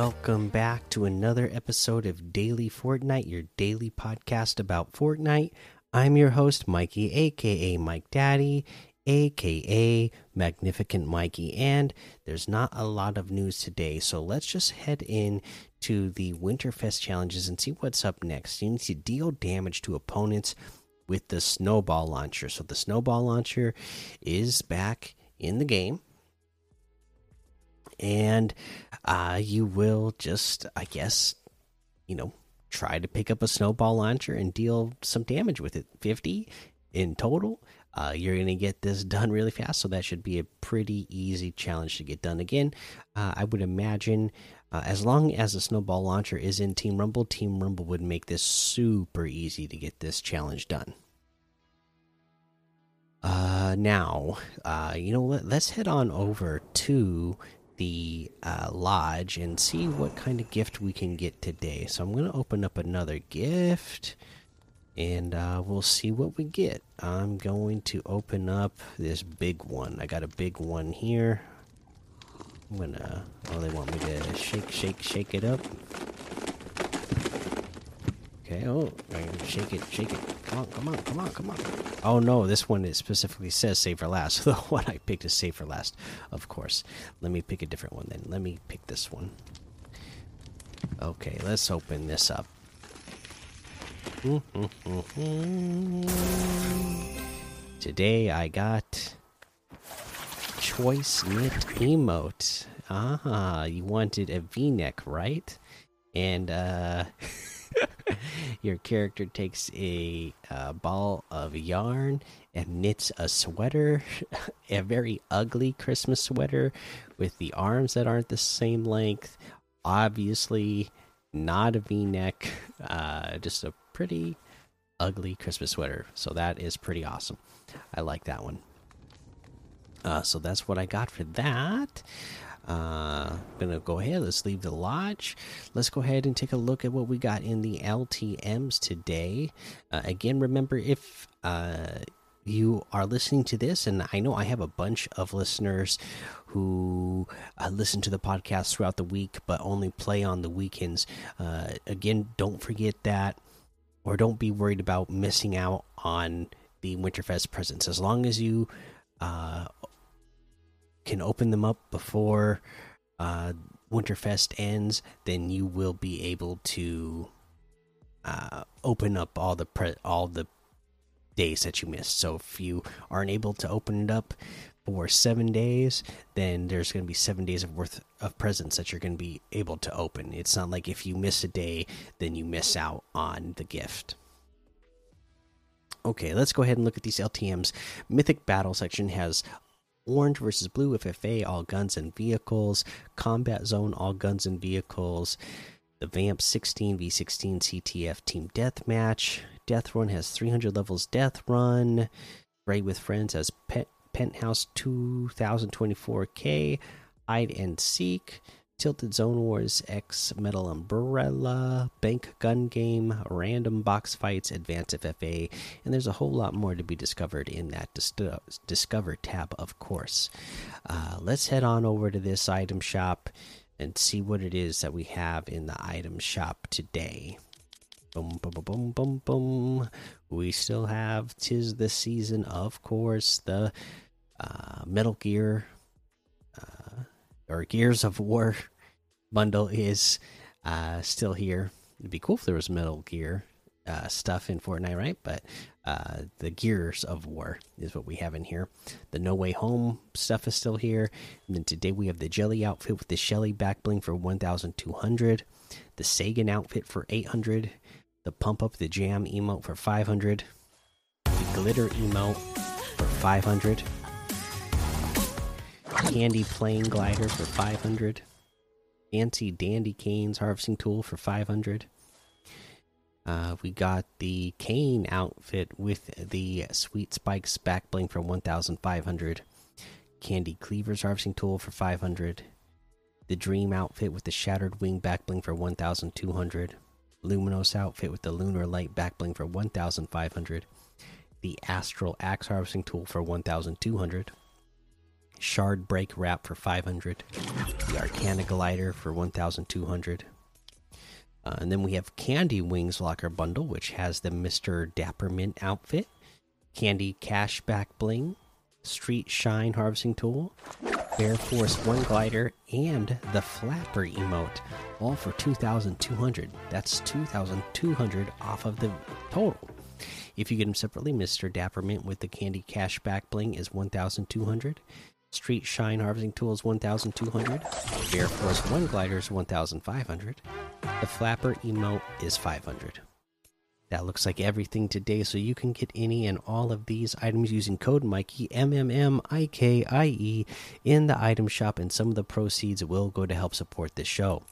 Welcome back to another episode of Daily Fortnite, your daily podcast about Fortnite. I'm your host, Mikey, aka Mike Daddy, aka Magnificent Mikey, and there's not a lot of news today, so let's just head in to the Winterfest challenges and see what's up next. You need to deal damage to opponents with the snowball launcher. So the snowball launcher is back in the game. And uh, you will just, I guess, you know, try to pick up a snowball launcher and deal some damage with it. 50 in total. Uh, you're going to get this done really fast, so that should be a pretty easy challenge to get done. Again, uh, I would imagine uh, as long as the snowball launcher is in Team Rumble, Team Rumble would make this super easy to get this challenge done. Uh, now, uh, you know, let, us head on over to the uh, lodge and see what kind of gift we can get today. So I'm going to open up another gift and uh, we'll see what we get. I'm going to open up this big one. I got a big one here. I'm gonna. Oh, they want me to shake, shake, shake it up. Okay. Oh, shake it, shake it. Come on, come on, come on, come on. Oh no, this one it specifically says save for last. the one I picked is save for last, of course. Let me pick a different one then. Let me pick this one. Okay, let's open this up. Today I got choice knit emote. Ah, you wanted a V-neck, right? And uh your character takes a uh, ball of yarn and knits a sweater, a very ugly Christmas sweater with the arms that aren't the same length. Obviously, not a v neck, uh, just a pretty ugly Christmas sweater. So that is pretty awesome. I like that one. Uh, so that's what I got for that. Uh, gonna go ahead. Let's leave the lodge. Let's go ahead and take a look at what we got in the LTM's today. Uh, again, remember if uh, you are listening to this, and I know I have a bunch of listeners who uh, listen to the podcast throughout the week, but only play on the weekends. Uh, again, don't forget that, or don't be worried about missing out on the Winterfest presents. As long as you uh, can open them up before uh, Winterfest ends, then you will be able to uh, open up all the all the days that you missed. So if you aren't able to open it up for seven days, then there's going to be seven days of worth of presents that you're going to be able to open. It's not like if you miss a day, then you miss out on the gift. Okay, let's go ahead and look at these LTMs. Mythic Battle section has Orange versus Blue FFA, all guns and vehicles. Combat Zone, all guns and vehicles. The Vamp 16 v16 CTF Team Deathmatch. Death Run has 300 levels Death Run. Raid with Friends has Penthouse 2024K. Hide and Seek. Tilted Zone Wars X Metal Umbrella, Bank Gun Game, Random Box Fights, Advanced FFA, and there's a whole lot more to be discovered in that dis Discover tab, of course. Uh, let's head on over to this item shop and see what it is that we have in the item shop today. Boom, boom, boom, boom, boom. We still have Tis the Season, of course, the uh, Metal Gear or Gears of War bundle is uh, still here. It'd be cool if there was Metal Gear uh, stuff in Fortnite, right? But uh, the Gears of War is what we have in here. The No Way Home stuff is still here. And then today we have the Jelly outfit with the Shelly back bling for 1,200. The Sagan outfit for 800. The Pump Up the Jam emote for 500. The Glitter emote for 500 candy plane glider for 500 fancy dandy canes harvesting tool for 500 uh, we got the cane outfit with the sweet spikes back bling for 1500 candy cleavers harvesting tool for 500 the dream outfit with the shattered wing back bling for 1200 luminos outfit with the lunar light back bling for 1500 the astral axe harvesting tool for 1200 Shard Break Wrap for 500, the Arcana Glider for 1,200. Uh, and then we have Candy Wings Locker Bundle, which has the Mr. Dappermint outfit, Candy Cache Back Bling, Street Shine Harvesting Tool, Air Force One Glider, and the Flapper emote, all for 2,200. That's 2,200 off of the total. If you get them separately, Mr. Dappermint with the Candy Cache Back Bling is 1,200. Street Shine Harvesting Tools 1,200. Air Force One Gliders 1,500. The Flapper emote is 500. That looks like everything today, so you can get any and all of these items using code Mikey M M M I K I E in the item shop, and some of the proceeds will go to help support the show.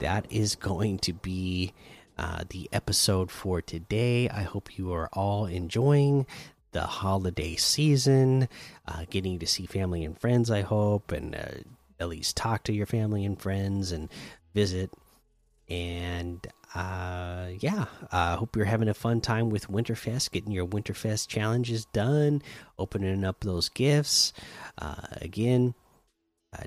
That is going to be uh, the episode for today. I hope you are all enjoying the holiday season, uh, getting to see family and friends. I hope, and uh, at least talk to your family and friends and visit. And uh, yeah, I hope you're having a fun time with Winterfest, getting your Winterfest challenges done, opening up those gifts. Uh, again,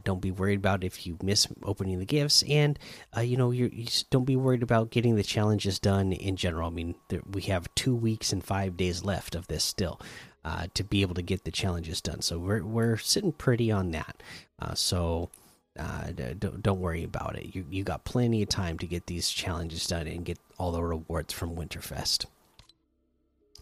don't be worried about if you miss opening the gifts, and uh, you know you don't be worried about getting the challenges done in general. I mean, there, we have two weeks and five days left of this still uh, to be able to get the challenges done. So we're we're sitting pretty on that. Uh, so uh, don't don't worry about it. You you got plenty of time to get these challenges done and get all the rewards from Winterfest.